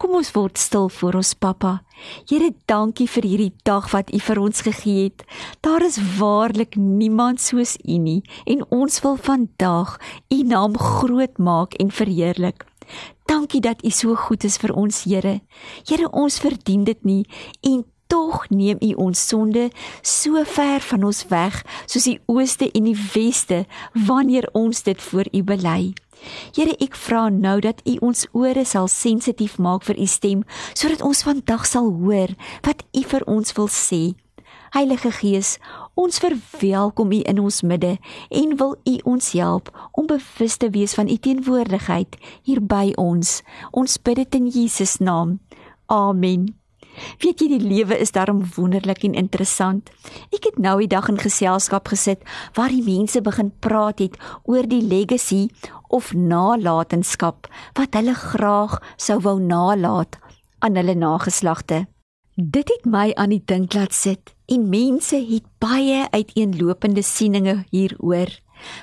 Kom ons word stil voor ons Pappa. Here, dankie vir hierdie dag wat U vir ons gegee het. Daar is waarlik niemand soos U nie en ons wil vandag U naam groot maak en verheerlik. Dankie dat U so goed is vir ons, Here. Here, ons verdien dit nie en tog neem U ons sonde so ver van ons weg soos die ooste en die weste wanneer ons dit voor U bely. Here ek vra nou dat U ons ore sal sensitief maak vir U stem sodat ons vandag sal hoor wat U vir ons wil sê. Heilige Gees, ons verwelkom U in ons midde en wil U ons help om bewus te wees van U teenwoordigheid hier by ons. Ons bid dit in Jesus naam. Amen. Weet jy die lewe is daarom wonderlik en interessant. Ek het nou die dag in geselskap gesit waar die mense begin praat het oor die legacy of nalatenskap wat hulle graag sou wou nalaat aan hulle nageslagte. Dit het my aan die dink laat sit en mense het baie uiteenlopende sieninge hieroor.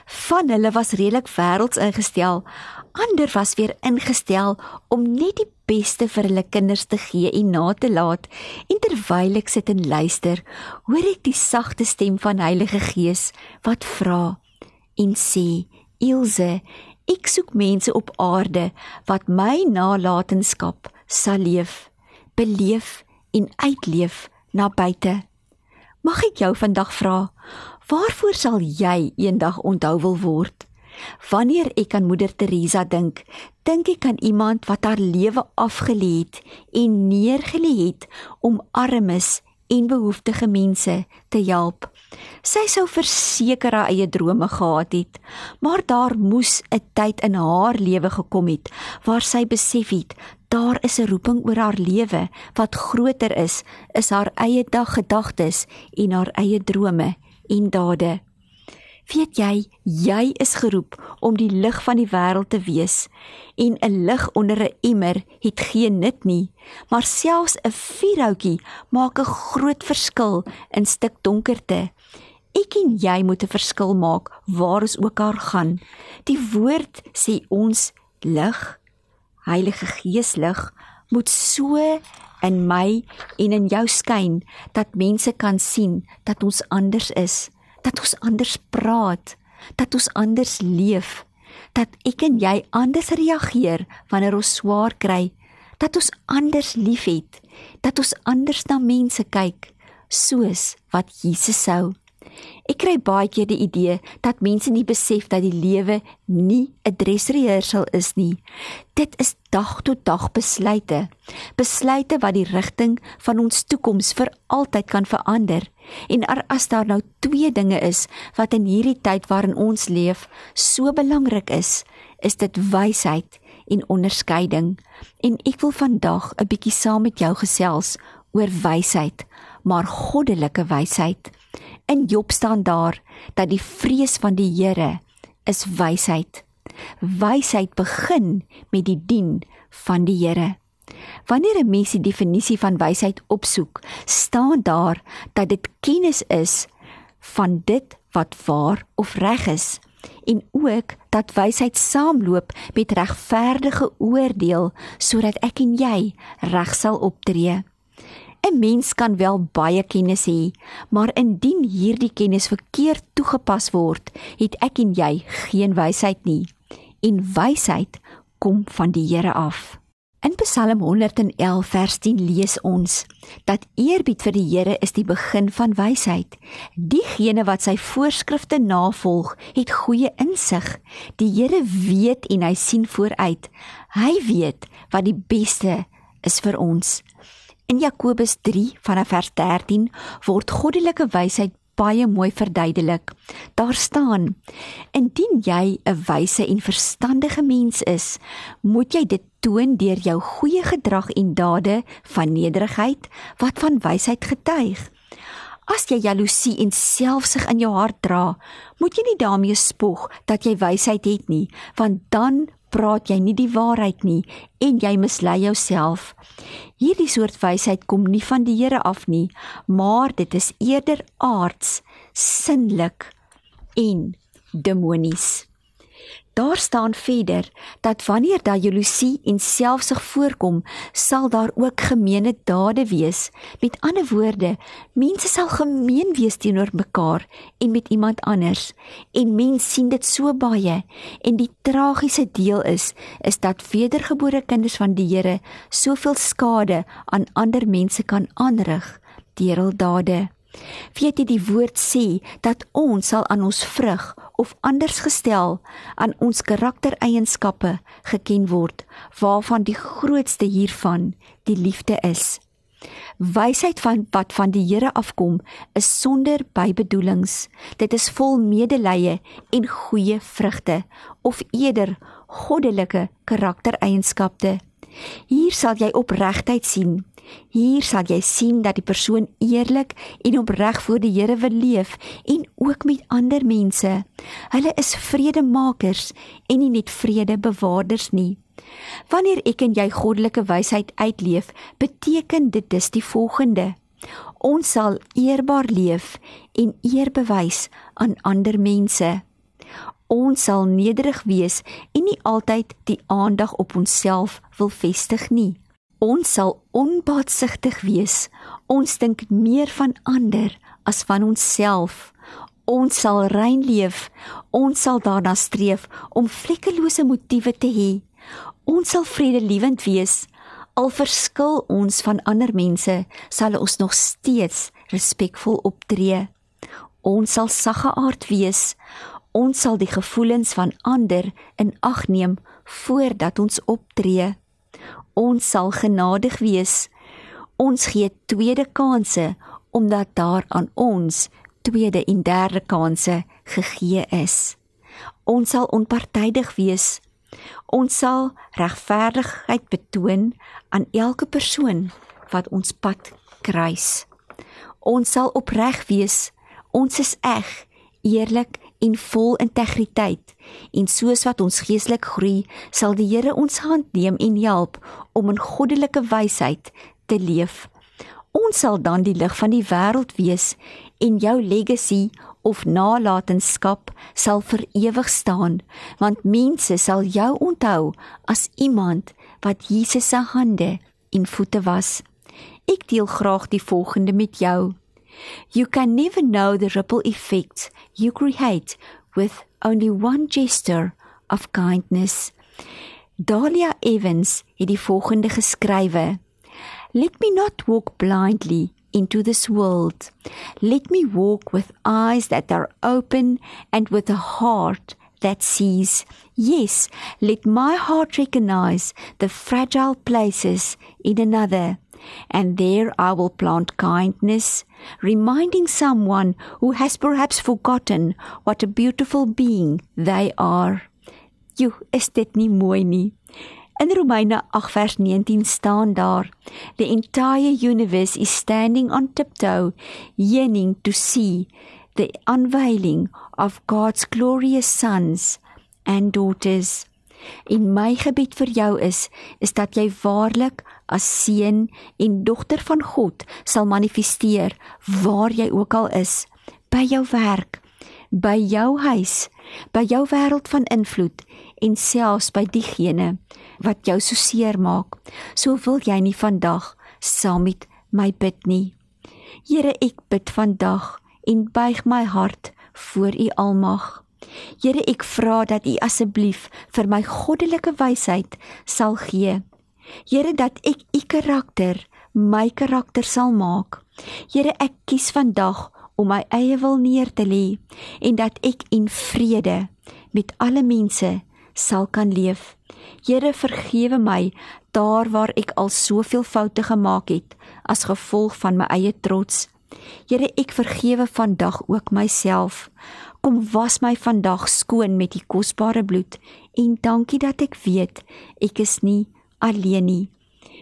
Van hulle was redelik wêrelds ingestel, ander was weer ingestel om net die beste vir hulle kinders te gee en na te laat. En terwyl ek sit en luister, hoor ek die sagte stem van Heilige Gees wat vra en sê: "Ilse, ek soek mense op aarde wat my nalatenskap sal leef, beleef en uitleef na buite." Mag ek jou vandag vra, waarvoor sal jy eendag onthou wil word? Wanneer ek aan moeder Teresa dink, dink ek aan iemand wat haar lewe afgelê het en neergelê het om armes en behoeftige mense te help. Sy sou verseker haar eie drome gehad het, maar daar moes 'n tyd in haar lewe gekom het waar sy besef het daar is 'n roeping oor haar lewe wat groter is is haar eie daggedagtes en haar eie drome en dade. Weet jy, jy is geroep om die lig van die wêreld te wees en 'n lig onder 'n emmer het geen nut nie, maar selfs 'n vuurhoutjie maak 'n groot verskil in stuk donkerte. Ek en jy moet 'n verskil maak waar ons ook al gaan. Die woord sê ons lig, Heilige Gees lig, moet so in my en in jou skyn dat mense kan sien dat ons anders is dat ons anders praat, dat ons anders leef, dat ek en jy anders reageer wanneer ons swaar kry, dat ons anders liefhet, dat ons anders na mense kyk soos wat Jesus sou. Ek kry baie keer die idee dat mense nie besef dat die lewe nie 'n dressrehearsal is nie. Dit is dag tot dag besluite. Besluite wat die rigting van ons toekoms vir altyd kan verander. En as daar nou twee dinge is wat in hierdie tyd waarin ons leef so belangrik is, is dit wysheid en onderskeiding. En ek wil vandag 'n bietjie saam met jou gesels oor wysheid, maar goddelike wysheid. In Job staan daar dat die vrees van die Here is wysheid. Wysheid begin met die dien van die Here. Wanneer 'n mens die definisie van wysheid opsoek, staan daar dat dit kennis is van dit wat waar of reg is en ook dat wysheid saamloop met regverdige oordeel sodat ek en jy reg sal optree. 'n Mens kan wel baie kennis hê, maar indien hierdie kennis verkeerd toegepas word, het ek en jy geen wysheid nie. En wysheid kom van die Here af. In Psalm 111 vers 10 lees ons dat eerbied vir die Here is die begin van wysheid. Diegene wat sy voorskrifte navolg, het goeie insig. Die Here weet en hy sien vooruit. Hy weet wat die beste is vir ons. In Jakobus 3 vanaf vers 13 word goddelike wysheid baie mooi verduidelik. Daar staan: Indien jy 'n wyse en verstandige mens is, moet jy dit toon deur jou goeie gedrag en dade van nederigheid wat van wysheid getuig. As jy jaloesie en selfsug in jou hart dra, moet jy nie daarmee spog dat jy wysheid het nie, want dan praat jy nie die waarheid nie en jy mislei jouself. Hierdie soort wysheid kom nie van die Here af nie, maar dit is eerder aards, sinlik en demonies. Daar staan verder dat wanneer daar jaloesie en selfsug voorkom, sal daar ook gemeene dade wees. Met ander woorde, mense sal gemeen wees teenoor mekaar en met iemand anders. En mense sien dit so baie en die tragiese deel is is dat wedergebore kinders van die Here soveel skade aan ander mense kan aanrig deur hul dade. Weet jy die woord sê dat ons sal aan ons vrug of anders gestel aan ons karaktereienskappe geken word waarvan die grootste hiervan die liefde is. Wysheid van wat van die Here afkom is sonder bybedoelings. Dit is vol medelee en goeie vrugte of eerder goddelike karaktereienskappe. Hier sal jy opregtheid sien, Hier sal jy sien dat die persoon eerlik en opreg voor die Here wil leef en ook met ander mense. Hulle is vredemakers en nie net vredebewaarders nie. Wanneer ek en jy goddelike wysheid uitleef, beteken dit dus die volgende: Ons sal eerbaar leef en eer bewys aan ander mense. Ons sal nederig wees en nie altyd die aandag op onsself wil vestig nie. Ons sal onbaatsigtig wees. Ons dink meer van ander as van onsself. Ons sal rein leef. Ons sal daarna streef om vlekkelose motiewe te hê. Ons sal vredelewend wees. Al verskil ons van ander mense, sal ons nog steeds respekvol optree. Ons sal sagge aard wees. Ons sal die gevoelens van ander in ag neem voordat ons optree ons sal genadig wees. Ons gee tweede kansse omdat daar aan ons tweede en derde kansse gegee is. Ons sal onpartydig wees. Ons sal regverdigheid betoon aan elke persoon wat ons pad kruis. Ons sal opreg wees. Ons is eg, eerlik en vol integriteit. En soos wat ons geestelik groei, sal die Here ons hand neem en help om in goddelike wysheid te leef. Ons sal dan die lig van die wêreld wees en jou legacy of nalatenskap sal vir ewig staan, want mense sal jou onthou as iemand wat Jesus se hande en voete was. Ek deel graag die volgende met jou. You can never know the ripple effects you create with only one gesture of kindness. Dalia Evans het die volgende geskrywe: Let me not walk blindly into this world. Let me walk with eyes that are open and with a heart that sees. Yes, let my heart recognize the fragile places in another and there I will plant kindness, reminding someone who has perhaps forgotten what a beautiful being they are. Jy is dit nie mooi nie. In Romeine 8 vers 19 staan daar: The entire universe is standing on tiptoe, yearning to see the unveiling of God's glorious sons and daughters. In my gebed vir jou is is dat jy waarlik as seun en dogter van God sal manifesteer waar jy ook al is, by jou werk, by jou huis, by jou wêreld van invloed en selfs by diegene wat jou so seer maak. So wil jy nie vandag saam met my bid nie. Here, ek bid vandag en buig my hart voor U almag. Here, ek vra dat U asseblief vir my goddelike wysheid sal gee Here dat ek u karakter my karakter sal maak. Here ek kies vandag om my eie wil neer te lê en dat ek in vrede met alle mense sal kan leef. Here vergewe my daar waar ek al soveel foute gemaak het as gevolg van my eie trots Here, ek vergewe vandag ook myself. Kom was my vandag skoon met u kosbare bloed en dankie dat ek weet ek is nie alleen nie.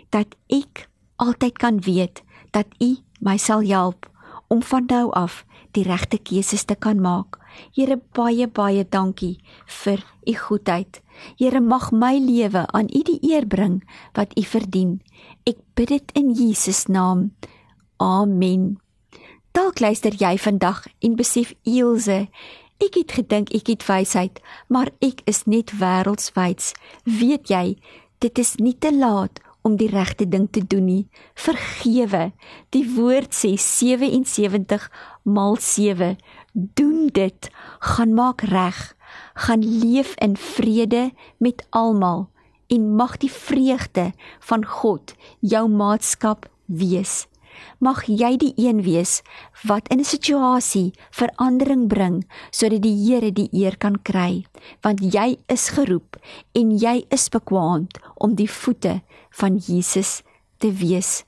Dat ek altyd kan weet dat u my sal help om van nou af die regte keuses te kan maak. Here baie baie dankie vir u goedheid. Here mag my lewe aan u die eer bring wat u verdien. Ek bid dit in Jesus naam. Amen. Dalk luister jy vandag en besef Ilse, ek het gedink ek het wysheid, maar ek is net wêreldswyds. Weet jy, dit is nie te laat om die regte ding te doen nie. Vergewe. Die woord sê 77 maal 7. Doen dit. Gaan maak reg. Gaan leef in vrede met almal en mag die vreugde van God jou maatskap wees. Mag jy die een wees wat in 'n situasie verandering bring sodat die Here die eer kan kry, want jy is geroep en jy is bekwaamd om die voete van Jesus te wees.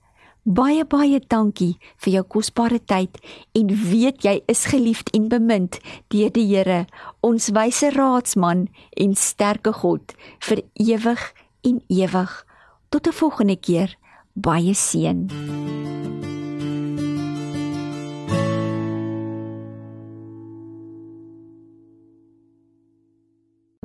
Baie baie dankie vir jou kosbare tyd en weet jy is geliefd en bemind deur die Here, ons wyse raadsman en sterke God vir ewig en ewig. Tot 'n volgende keer. Baie seën.